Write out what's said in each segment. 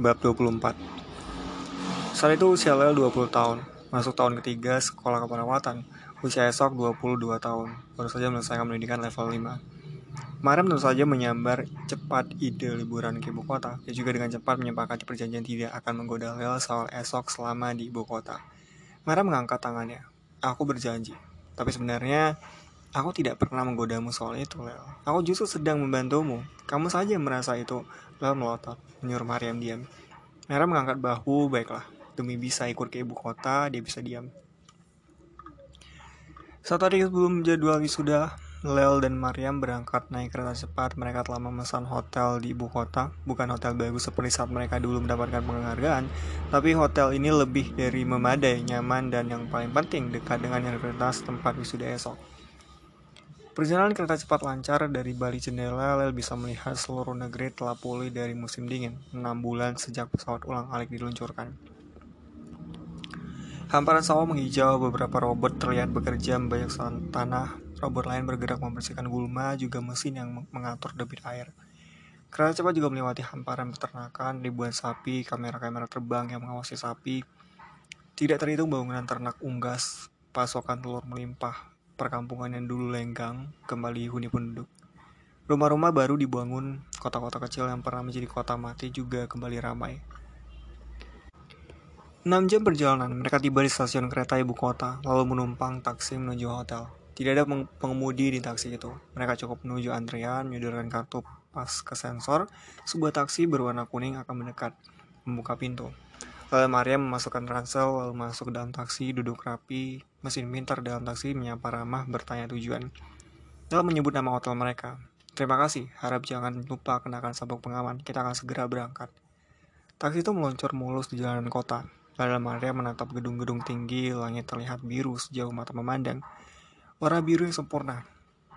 bab 24. Saat itu usia Lel 20 tahun, masuk tahun ketiga sekolah keperawatan. Usia esok 22 tahun, baru saja menyelesaikan pendidikan level 5. Mariam tentu saja menyambar cepat ide liburan ke ibu kota. Dia juga dengan cepat menyepakati perjanjian tidak akan menggoda Lel soal esok selama di ibu kota. Mariam mengangkat tangannya. Aku berjanji. Tapi sebenarnya Aku tidak pernah menggodamu soal itu, Lel. Aku justru sedang membantumu. Kamu saja merasa itu. Lel melotot, menyuruh Mariam diam. Nara mengangkat bahu, baiklah. Demi bisa ikut ke ibu kota, dia bisa diam. Satu hari sebelum jadwal wisuda, Lel dan Mariam berangkat naik kereta cepat. Mereka telah memesan hotel di ibu kota, bukan hotel bagus seperti saat mereka dulu mendapatkan penghargaan, tapi hotel ini lebih dari memadai, nyaman, dan yang paling penting dekat dengan universitas tempat wisuda esok. Perjalanan kereta cepat lancar dari Bali jendela, Lel bisa melihat seluruh negeri telah pulih dari musim dingin, 6 bulan sejak pesawat ulang-alik diluncurkan. Hamparan sawah menghijau, beberapa robot terlihat bekerja membayar tanah, robot lain bergerak membersihkan gulma, juga mesin yang mengatur debit air. Kereta cepat juga melewati hamparan peternakan, ribuan sapi, kamera-kamera terbang yang mengawasi sapi. Tidak terhitung bangunan ternak unggas, pasokan telur melimpah, perkampungan yang dulu lenggang kembali huni penduduk. Rumah-rumah baru dibangun, kota-kota kecil yang pernah menjadi kota mati juga kembali ramai. 6 jam perjalanan, mereka tiba di stasiun kereta ibu kota, lalu menumpang taksi menuju hotel. Tidak ada pengemudi di taksi itu. Mereka cukup menuju antrian, menyodorkan kartu pas ke sensor, sebuah taksi berwarna kuning akan mendekat, membuka pintu. Lalu Maria memasukkan ransel, lalu masuk ke dalam taksi, duduk rapi. Mesin pintar dalam taksi menyapa ramah bertanya tujuan. Lalu menyebut nama hotel mereka. Terima kasih, harap jangan lupa kenakan sabuk pengaman, kita akan segera berangkat. Taksi itu meluncur mulus di jalanan kota. Lalu Maria menatap gedung-gedung tinggi, langit terlihat biru sejauh mata memandang. Warna biru yang sempurna,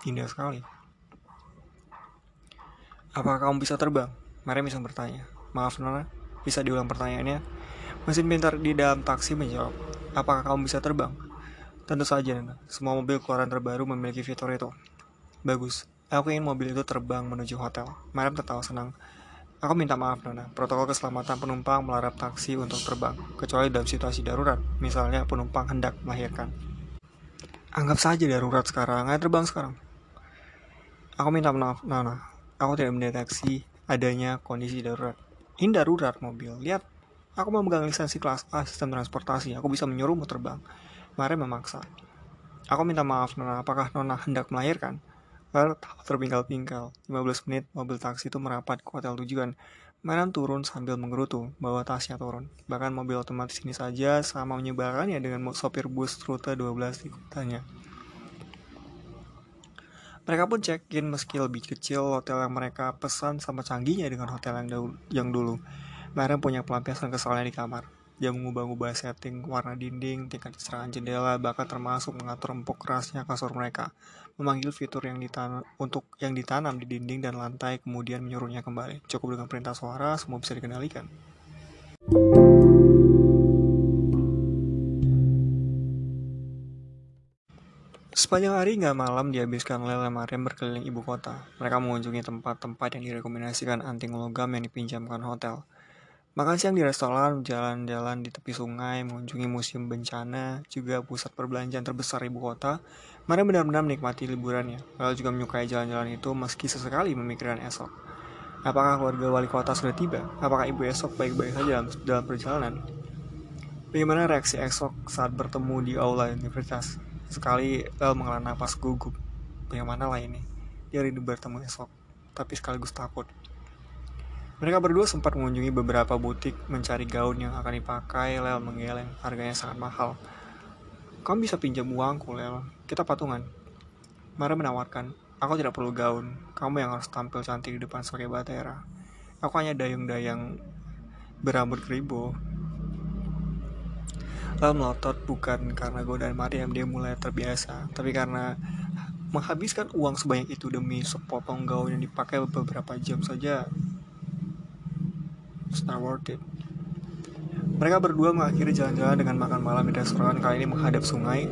indah sekali. Apakah kamu bisa terbang? Maria bisa bertanya. Maaf Nona, bisa diulang pertanyaannya? Mesin pintar di dalam taksi menjawab, apakah kamu bisa terbang? Tentu saja. Semua mobil keluaran terbaru memiliki fitur itu. Bagus. Aku ingin mobil itu terbang menuju hotel. Mariam tertawa senang. Aku minta maaf, Nona. Protokol keselamatan penumpang melarang taksi untuk terbang, kecuali dalam situasi darurat, misalnya penumpang hendak melahirkan. Anggap saja darurat sekarang, ayo terbang sekarang. Aku minta maaf, Nona. Aku tidak mendeteksi adanya kondisi darurat. Ini darurat mobil. Lihat, Aku memegang lisensi kelas A sistem transportasi. Aku bisa menyuruhmu terbang. Mari memaksa. Aku minta maaf, Nona. Apakah Nona hendak melahirkan? Lalu terpingkal-pingkal. 15 menit mobil taksi itu merapat ke hotel tujuan. Maram turun sambil menggerutu, bawa tasnya turun. Bahkan mobil otomatis ini saja sama menyebarkannya dengan sopir bus rute 12 di kotanya. Mereka pun check-in meski lebih kecil hotel yang mereka pesan sama canggihnya dengan hotel yang. Yang dulu. Mariam punya pelampiasan kesalnya di kamar. Dia mengubah-ubah setting warna dinding, tingkat serangan jendela, bahkan termasuk mengatur empuk kerasnya kasur mereka. Memanggil fitur yang ditanam, untuk yang ditanam di dinding dan lantai, kemudian menyuruhnya kembali. Cukup dengan perintah suara, semua bisa dikendalikan. Sepanjang hari nggak malam dihabiskan Lele Mariam berkeliling ibu kota. Mereka mengunjungi tempat-tempat yang direkomendasikan anting logam yang dipinjamkan hotel. Makan siang di restoran, jalan-jalan di tepi sungai, mengunjungi museum bencana, juga pusat perbelanjaan terbesar ibu kota. Mari benar-benar menikmati liburannya, lalu juga menyukai jalan-jalan itu meski sesekali memikirkan esok. Apakah keluarga wali kota sudah tiba? Apakah ibu esok baik-baik saja dalam, dalam perjalanan? Bagaimana reaksi esok saat bertemu di aula universitas? Sekali El menghela napas gugup. Bagaimana ini? Dia rindu bertemu esok, tapi sekaligus takut. Mereka berdua sempat mengunjungi beberapa butik mencari gaun yang akan dipakai. Lel menggeleng, harganya sangat mahal. Kamu bisa pinjam uangku, Lel. Kita patungan. Mara menawarkan, aku tidak perlu gaun. Kamu yang harus tampil cantik di depan sebagai batera. Aku hanya dayung-dayang berambut keribu. Lel melotot bukan karena godaan Mariam dia mulai terbiasa, tapi karena menghabiskan uang sebanyak itu demi sepotong gaun yang dipakai beberapa jam saja it's not worth it. Mereka berdua mengakhiri jalan-jalan dengan makan malam di restoran kali ini menghadap sungai.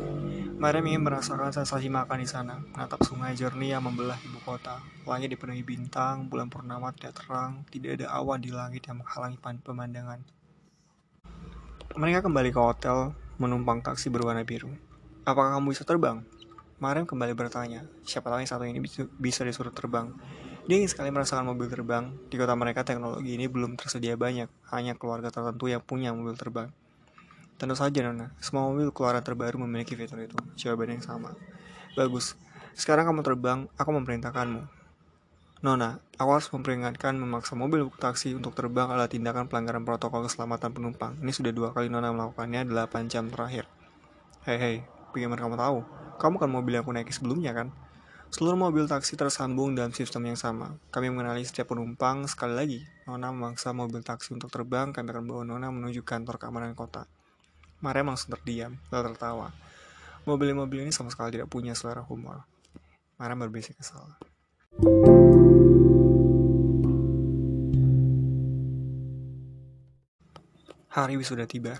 Mariam ingin merasakan sensasi makan di sana, menatap sungai jernih yang membelah ibu kota. Langit dipenuhi bintang, bulan purnama tidak terang, tidak ada awan di langit yang menghalangi pemandangan. Mereka kembali ke hotel, menumpang taksi berwarna biru. Apakah kamu bisa terbang? Mariam kembali bertanya, siapa tahu yang satu ini bisa disuruh terbang. Dia ingin sekali merasakan mobil terbang. Di kota mereka teknologi ini belum tersedia banyak, hanya keluarga tertentu yang punya mobil terbang. Tentu saja Nona, semua mobil keluaran terbaru memiliki fitur itu. Jawaban yang sama. Bagus. Sekarang kamu terbang, aku memerintahkanmu. Nona, aku harus memperingatkan memaksa mobil taksi untuk terbang adalah tindakan pelanggaran protokol keselamatan penumpang. Ini sudah dua kali Nona melakukannya 8 jam terakhir. Hei hei, bagaimana kamu tahu? Kamu kan mobil yang aku naiki sebelumnya kan? Seluruh mobil taksi tersambung dalam sistem yang sama. Kami mengenali setiap penumpang. Sekali lagi, Nona memaksa mobil taksi untuk terbang. Akan bawa Nona menuju kantor keamanan kota. Maria langsung terdiam, lalu tertawa. Mobil-mobil ini sama sekali tidak punya selera humor. Maria berbisik kesal. Hari sudah tiba.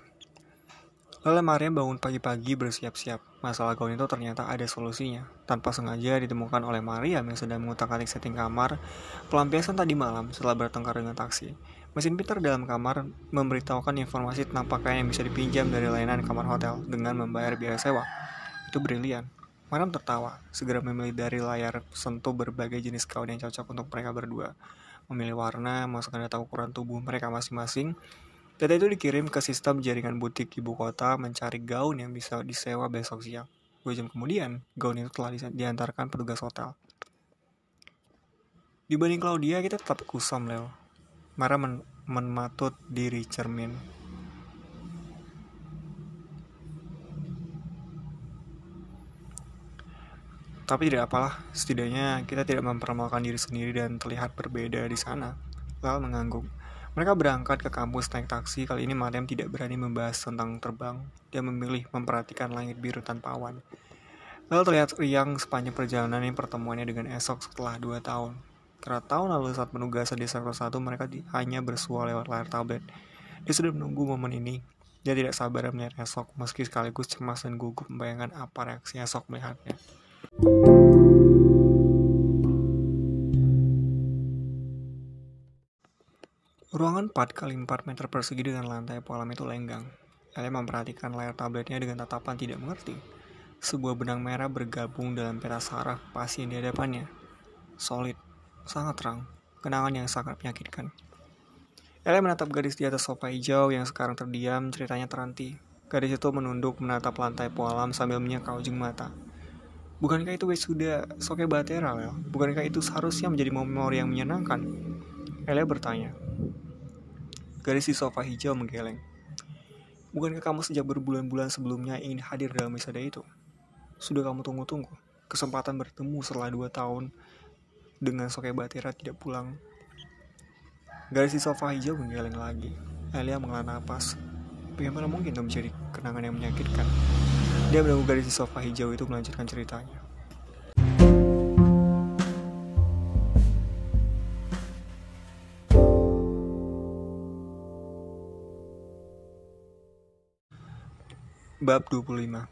Lalu Maria bangun pagi-pagi bersiap-siap. Masalah gaun itu ternyata ada solusinya. Tanpa sengaja ditemukan oleh Maria yang sedang mengutak-atik setting kamar pelampiasan tadi malam setelah bertengkar dengan taksi. Mesin pintar dalam kamar memberitahukan informasi tentang pakaian yang bisa dipinjam dari layanan kamar hotel dengan membayar biaya sewa. Itu brilian. Maram tertawa, segera memilih dari layar sentuh berbagai jenis kain yang cocok untuk mereka berdua. Memilih warna, masukkan data ukuran tubuh mereka masing-masing. Data itu dikirim ke sistem jaringan butik ibu kota mencari gaun yang bisa disewa besok siang. Dua jam kemudian, gaun itu telah diantarkan petugas hotel. Dibanding Claudia, kita tetap kusam, Leo. Mara men mematut diri cermin. Tapi tidak apalah, setidaknya kita tidak mempermalukan diri sendiri dan terlihat berbeda di sana. Lal mengangguk. Mereka berangkat ke kampus naik taksi, kali ini Mariam tidak berani membahas tentang terbang. Dia memilih memperhatikan langit biru tanpa awan. Lalu terlihat riang sepanjang perjalanan yang pertemuannya dengan esok setelah dua tahun. Karena tahun lalu saat penugasan di sektor 1 mereka hanya bersua lewat layar tablet. Dia sudah menunggu momen ini. Dia tidak sabar melihat esok, meski sekaligus cemas dan gugup membayangkan apa reaksi esok melihatnya. 4 kali 4 meter persegi dengan lantai polam itu lenggang. Elia memperhatikan layar tabletnya dengan tatapan tidak mengerti. Sebuah benang merah bergabung dalam peta saraf pasien di hadapannya. Solid, sangat terang, kenangan yang sangat menyakitkan. Ella menatap gadis di atas sofa hijau yang sekarang terdiam, ceritanya teranti. Gadis itu menunduk menatap lantai pualam sambil menyeka ujung mata. Bukankah itu sudah soke batera, Lel? Bukankah itu seharusnya menjadi memori yang menyenangkan? Ella bertanya. Gadis di sofa hijau menggeleng. Bukankah kamu sejak berbulan-bulan sebelumnya ingin hadir dalam wisada itu? Sudah kamu tunggu-tunggu. Kesempatan bertemu setelah dua tahun dengan Soke Batira tidak pulang. Garis di sofa hijau menggeleng lagi. Elia menghela napas. Bagaimana mungkin itu menjadi kenangan yang menyakitkan? Dia menunggu garis di sofa hijau itu melanjutkan ceritanya. Bab 25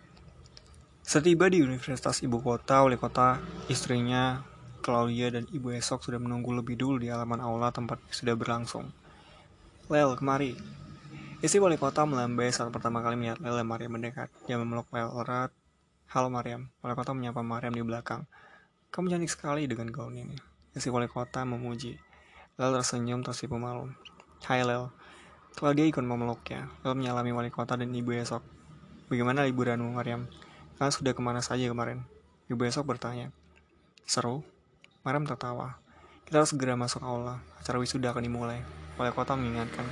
Setiba di Universitas Ibu Kota, oleh kota, istrinya Claudia dan Ibu Esok sudah menunggu lebih dulu di halaman aula tempat sudah berlangsung. Lel, kemari. Istri wali kota melambai saat pertama kali melihat Lel dan Mariam mendekat. Dia memeluk Lel erat. Halo Mariam. Wali kota menyapa Mariam di belakang. Kamu cantik sekali dengan gaun ini. Istri wali kota memuji. Lel tersenyum tersipu malu. Hai Lel. Claudia ikut memeluknya. Lel menyalami wali kota dan Ibu Esok. Bagaimana liburanmu, Mariam? Kalian sudah ke mana saja kemarin? Ibu Esok bertanya. Seru, Mariam tertawa. Kita harus segera masuk aula. Acara wisuda akan dimulai. Wali kota mengingatkan.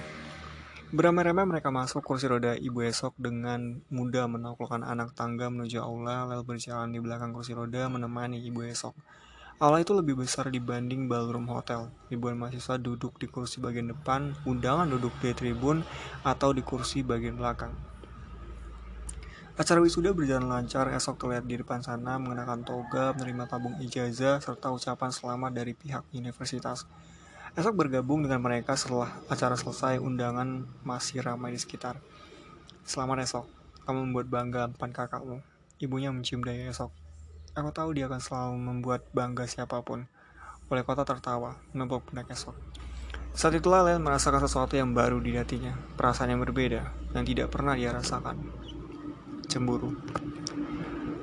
Beramai-ramai mereka masuk kursi roda ibu esok dengan mudah menaklukkan anak tangga menuju aula lalu berjalan di belakang kursi roda menemani ibu esok. Aula itu lebih besar dibanding ballroom hotel. Ribuan mahasiswa duduk di kursi bagian depan, undangan duduk di tribun atau di kursi bagian belakang. Acara wisuda berjalan lancar, esok terlihat di depan sana mengenakan toga, menerima tabung ijazah, serta ucapan selamat dari pihak universitas. Esok bergabung dengan mereka setelah acara selesai, undangan masih ramai di sekitar. Selamat esok, kamu membuat bangga empat kakakmu. Ibunya mencium dahi esok. Aku tahu dia akan selalu membuat bangga siapa pun. Wali kota tertawa, menepuk pundak esok. Saat itulah Lel merasakan sesuatu yang baru di hatinya, perasaan yang berbeda, yang tidak pernah dia rasakan. Cemburu.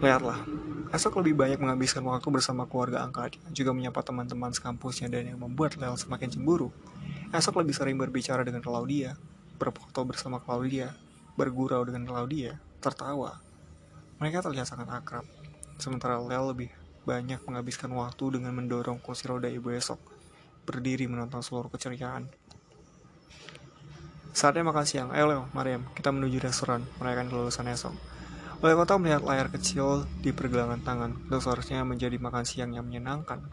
Lihatlah, esok lebih banyak menghabiskan waktu bersama keluarga angkatnya, juga menyapa teman-teman sekampusnya dan yang membuat Lel semakin cemburu. Esok lebih sering berbicara dengan Claudia, berfoto bersama Claudia, bergurau dengan Claudia, tertawa. Mereka terlihat sangat akrab. Sementara Lel lebih banyak menghabiskan waktu dengan mendorong kursi roda ibu esok, berdiri menonton seluruh keceriaan. Saatnya makan siang. Ayo Leo, Mariam, kita menuju restoran merayakan kelulusan esok. Wali kota melihat layar kecil di pergelangan tangan, itu seharusnya menjadi makan siang yang menyenangkan.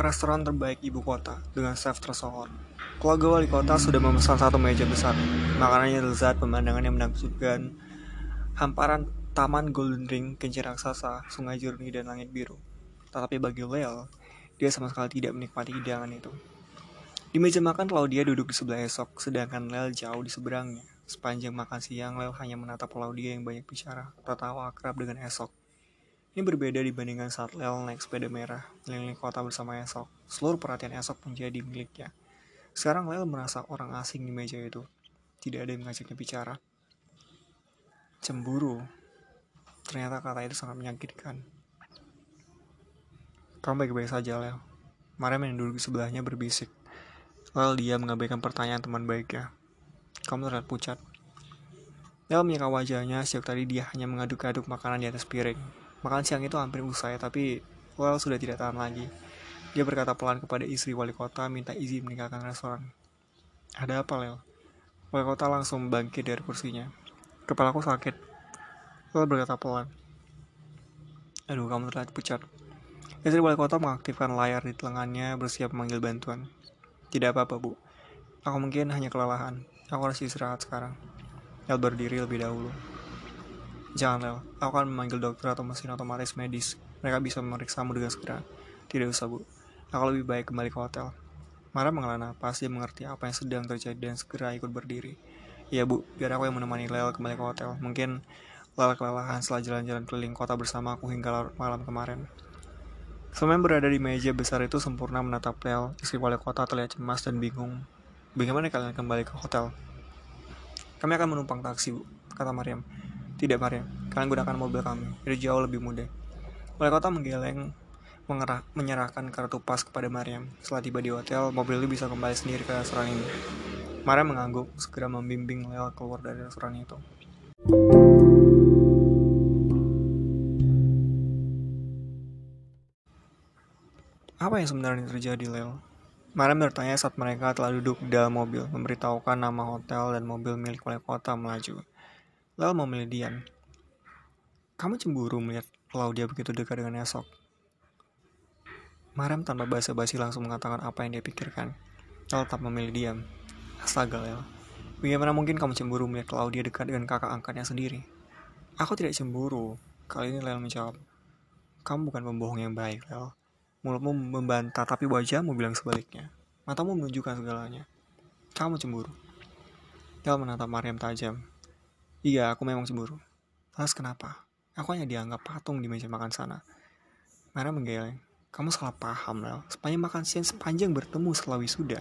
Restoran terbaik ibu kota, dengan chef tersohor. Keluarga wali kota sudah memesan satu meja besar. Makanannya lezat, pemandangannya menakjubkan. Hamparan Taman Golden Ring, kincir raksasa, sungai jernih, dan langit biru. Tetapi bagi Lel, dia sama sekali tidak menikmati hidangan itu. Di meja makan Claudia duduk di sebelah esok, sedangkan Lel jauh di seberangnya. Sepanjang makan siang, Lel hanya menatap Claudia yang banyak bicara, tertawa akrab dengan esok. Ini berbeda dibandingkan saat Lel naik sepeda merah, keliling kota bersama esok. Seluruh perhatian esok menjadi miliknya. Sekarang Lel merasa orang asing di meja itu. Tidak ada yang mengajaknya bicara. Cemburu, Ternyata kata itu sangat menyakitkan. Kamu baik-baik saja, Lel. Mariam yang duduk di sebelahnya berbisik. Lalu dia mengabaikan pertanyaan teman baiknya. Kamu terlihat pucat. Lel menyeka wajahnya sejak tadi dia hanya mengaduk-aduk makanan di atas piring. Makan siang itu hampir usai, tapi Lel sudah tidak tahan lagi. Dia berkata pelan kepada istri wali kota minta izin meninggalkan restoran. Ada apa, Lel? Wali kota langsung bangkit dari kursinya. Kepalaku sakit, Lalu berkata pelan. Aduh, kamu terlihat pucat. Istri wali kota mengaktifkan layar di lengannya bersiap memanggil bantuan. Tidak apa-apa, Bu. Aku mungkin hanya kelelahan. Aku harus istirahat sekarang. El berdiri lebih dahulu. Jangan, Lel. Aku akan memanggil dokter atau mesin otomatis medis. Mereka bisa memeriksamu dengan segera. Tidak usah, Bu. Aku lebih baik kembali ke hotel. Mara menghela napas, dia mengerti apa yang sedang terjadi dan segera ikut berdiri. Iya, Bu. Biar aku yang menemani Lel kembali ke hotel. Mungkin Lala kelelahan setelah jalan-jalan keliling kota bersama aku hingga malam kemarin. Semen berada di meja besar itu sempurna menatap Lel. Istri wali kota terlihat cemas dan bingung. Bagaimana kalian kembali ke hotel? Kami akan menumpang taksi, Bu, kata Mariam. Tidak, Mariam. Kalian gunakan mobil kami. Itu jauh lebih mudah. Wali kota menggeleng mengerah, menyerahkan kartu pas kepada Mariam. Setelah tiba di hotel, mobil itu bisa kembali sendiri ke restoran ini. Mariam mengangguk, segera membimbing Lel keluar dari restoran itu. Apa yang sebenarnya terjadi, Lel? Mariam bertanya saat mereka telah duduk dalam mobil, memberitahukan nama hotel dan mobil milik wali kota melaju. Lel memilih diam. Kamu cemburu melihat Claudia begitu dekat dengan esok. Mariam tanpa basa-basi langsung mengatakan apa yang dia pikirkan. Lel tetap memilih diam. Astaga, Lel. Bagaimana mungkin kamu cemburu melihat Claudia dekat dengan kakak angkatnya sendiri? Aku tidak cemburu. Kali ini Lel menjawab. Kamu bukan pembohong yang baik, Lel. Mulutmu membantah, tapi wajahmu bilang sebaliknya. Matamu menunjukkan segalanya. Kamu cemburu. Del menatap Mariam tajam. Iya, aku memang cemburu. Lalu kenapa? Aku hanya dianggap patung di meja makan sana. Mariam menggeleng. Kamu salah paham, Lel. Sepanjang makan siang sepanjang bertemu setelah wisuda.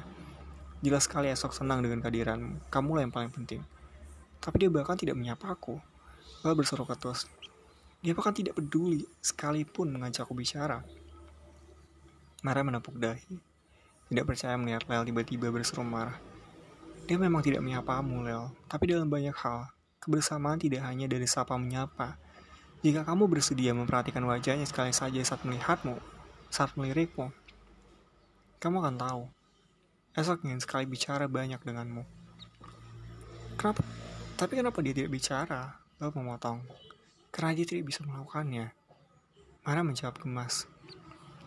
Jelas sekali esok senang dengan kehadiranmu. Kamulah yang paling penting. Tapi dia bahkan tidak menyapa aku. Lalu berseru ketus. Dia bahkan tidak peduli sekalipun mengajakku bicara. Mara menepuk dahi. Tidak percaya melihat Lel tiba-tiba berseru marah. Dia memang tidak menyapamu, Lel. Tapi dalam banyak hal, kebersamaan tidak hanya dari sapa menyapa. Jika kamu bersedia memperhatikan wajahnya sekali saja saat melihatmu, saat melirikmu, kamu akan tahu. Esok ingin sekali bicara banyak denganmu. Kenapa? Tapi kenapa dia tidak bicara? Lel memotong. Karena dia tidak bisa melakukannya. Mana menjawab gemas.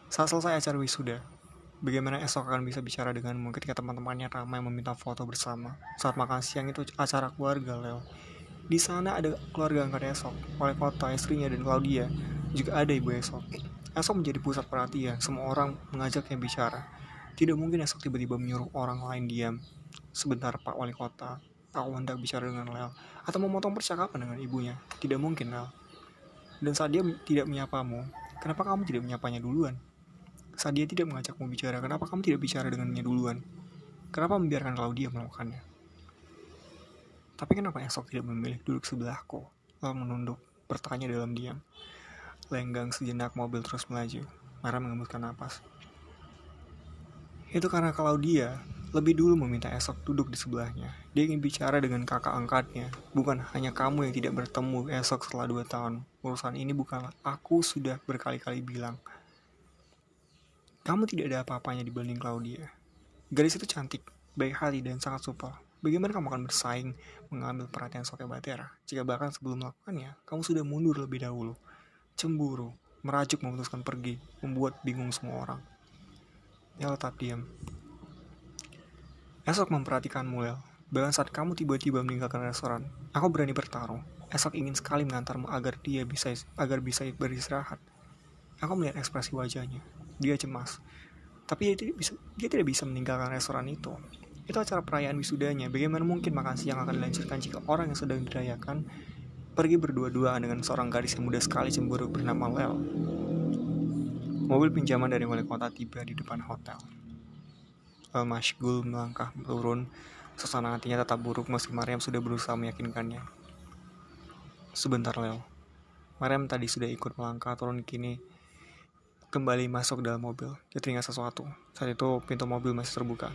Saat selesai acara wisuda, bagaimana esok akan bisa bicara denganmu ketika teman-temannya ramai meminta foto bersama. Saat makan siang itu acara keluarga, Leo. Di sana ada keluarga angkat esok, wali kota, istrinya, dan Claudia. Juga ada ibu esok. Esok menjadi pusat perhatian, semua orang mengajaknya bicara. Tidak mungkin esok tiba-tiba menyuruh orang lain diam. Sebentar, Pak Wali Kota. Aku hendak bicara dengan Lel. Atau memotong percakapan dengan ibunya. Tidak mungkin, Lel. Dan saat dia tidak menyapamu, kenapa kamu tidak menyapanya duluan? Saat dia tidak mengajakmu bicara, kenapa kamu tidak bicara dengannya duluan? Kenapa membiarkan dia melakukannya? Tapi kenapa esok tidak memilih duduk sebelahku, lalu menunduk, bertanya dalam diam. Lenggang sejenak mobil terus melaju. Mara mengembuskan napas. Itu karena kalau dia lebih dulu meminta esok duduk di sebelahnya. Dia ingin bicara dengan kakak angkatnya. Bukan hanya kamu yang tidak bertemu esok setelah dua tahun. Urusan ini bukanlah aku sudah berkali-kali bilang. Kamu tidak ada apa-apanya dibanding Claudia. Gadis itu cantik, baik hati, dan sangat supel. Bagaimana kamu akan bersaing mengambil perhatian Sofia Batera jika bahkan sebelum melakukannya, kamu sudah mundur lebih dahulu? Cemburu, merajuk memutuskan pergi, membuat bingung semua orang. Ya tetap diam. Esok memperhatikanmu, Lel. Bahkan saat kamu tiba-tiba meninggalkan restoran, aku berani bertaruh. Esok ingin sekali mengantarmu agar dia bisa agar bisa beristirahat. Aku melihat ekspresi wajahnya. Dia cemas. Tapi dia tidak bisa, dia tidak bisa meninggalkan restoran itu. Itu acara perayaan wisudanya. Bagaimana mungkin makan siang akan dilanjutkan jika orang yang sedang dirayakan pergi berdua-duaan dengan seorang gadis yang muda sekali cemburu bernama Lel. Mobil pinjaman dari wali kota tiba di depan hotel. Lel Mashgul melangkah turun. Suasana hatinya tetap buruk meski Mariam sudah berusaha meyakinkannya. Sebentar, Lel. Mariam tadi sudah ikut melangkah turun kini kembali masuk dalam mobil. Dia teringat sesuatu. Saat itu pintu mobil masih terbuka.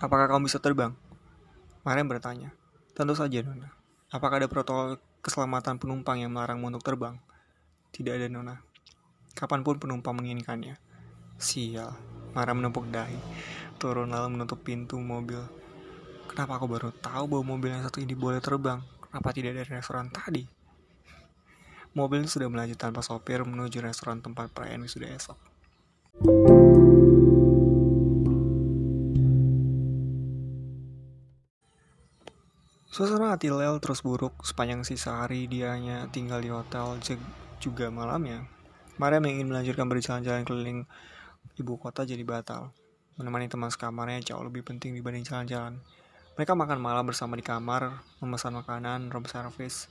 Apakah kamu bisa terbang? Mariam bertanya. Tentu saja, Nona. Apakah ada protokol keselamatan penumpang yang melarangmu untuk terbang? Tidak ada, Nona. Kapan pun penumpang menginginkannya. Sial. Mariam menepuk dahi. Turun lalu menutup pintu mobil. Kenapa aku baru tahu bahwa mobil yang satu ini boleh terbang? Kenapa tidak dari restoran tadi? Mobil sudah melaju tanpa sopir menuju restoran tempat perayaan sudah esok. Suasana hati Lel terus buruk sepanjang sisa hari dia tinggal di hotel juga malamnya. Maria yang ingin melanjutkan berjalan-jalan keliling ibu kota jadi batal. Menemani teman sekamarnya jauh lebih penting dibanding jalan-jalan. Mereka makan malam bersama di kamar, memesan makanan, room service.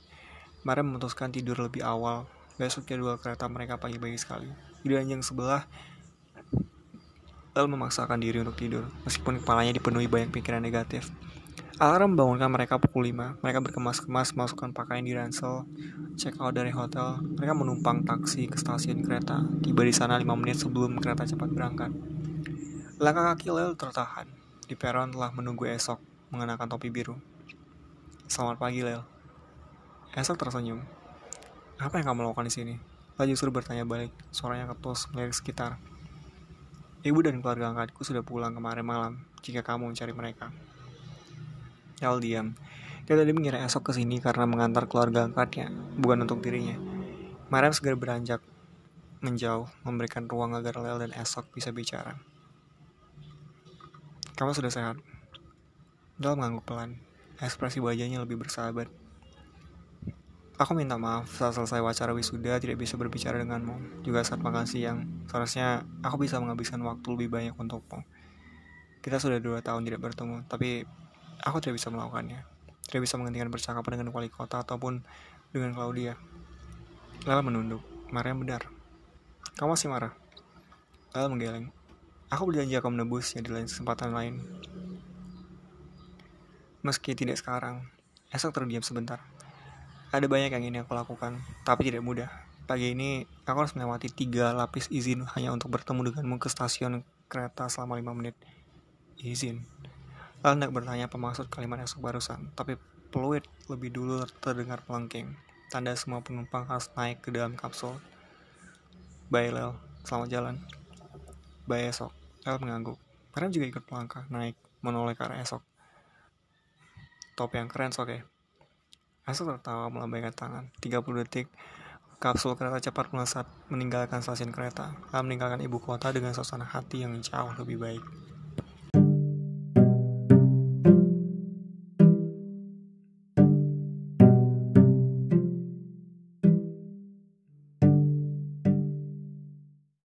Maria memutuskan tidur lebih awal. Besok jadwal kereta mereka pagi-pagi sekali. Di ranjang sebelah, Lel memaksakan diri untuk tidur, meskipun kepalanya dipenuhi banyak pikiran negatif. Alarm membangunkan mereka pukul 5. Mereka berkemas-kemas masukkan pakaian di ransel, check out dari hotel. Mereka menumpang taksi ke stasiun kereta. Tiba di sana 5 menit sebelum kereta cepat berangkat. Langkah kaki Lel tertahan. Di peron telah menunggu esok, mengenakan topi biru. Selamat pagi, Lel. Esok tersenyum. Apa yang kamu lakukan di sini? Lel justru bertanya balik. Suaranya ketus melirik sekitar. Ibu dan keluarga angkatku sudah pulang kemarin malam. Jika kamu mencari mereka. El diam. Dia tadi mengira esok ke sini karena mengantar keluarga angkatnya, bukan untuk dirinya. Mariam segera beranjak menjauh, memberikan ruang agar Lel dan esok bisa bicara. Kamu sudah sehat? Del mengangguk pelan. Ekspresi wajahnya lebih bersahabat. Aku minta maaf saat selesai wawancara wisuda tidak bisa berbicara denganmu. Juga saat makan siang, seharusnya aku bisa menghabiskan waktu lebih banyak untukmu. Kita sudah dua tahun tidak bertemu, tapi Aku tidak bisa melakukannya. Tidak bisa menghentikan percakapan dengan wali kota ataupun dengan Claudia. Lala menunduk. Yang benar. Kamu masih marah? Lala menggeleng. Aku berjanji akan menebusnya di lain kesempatan lain. Meski tidak sekarang, esok terdiam sebentar. Ada banyak yang ingin aku lakukan, tapi tidak mudah. Pagi ini, aku harus melewati tiga lapis izin hanya untuk bertemu denganmu ke stasiun kereta selama lima menit. Izin. Lalu hendak bertanya apa maksud kalimat esok barusan, tapi peluit lebih dulu terdengar pelengking. Tanda semua penumpang harus naik ke dalam kapsul. Bye Lel, selamat jalan. Bye esok. Lel mengangguk. Mariam juga ikut melangkah, naik, menoleh ke arah esok. Top yang keren, oke. Esok tertawa melambaikan tangan. 30 detik, kapsul kereta cepat melesat meninggalkan stasiun kereta, meninggalkan ibu kota dengan suasana hati yang jauh lebih baik.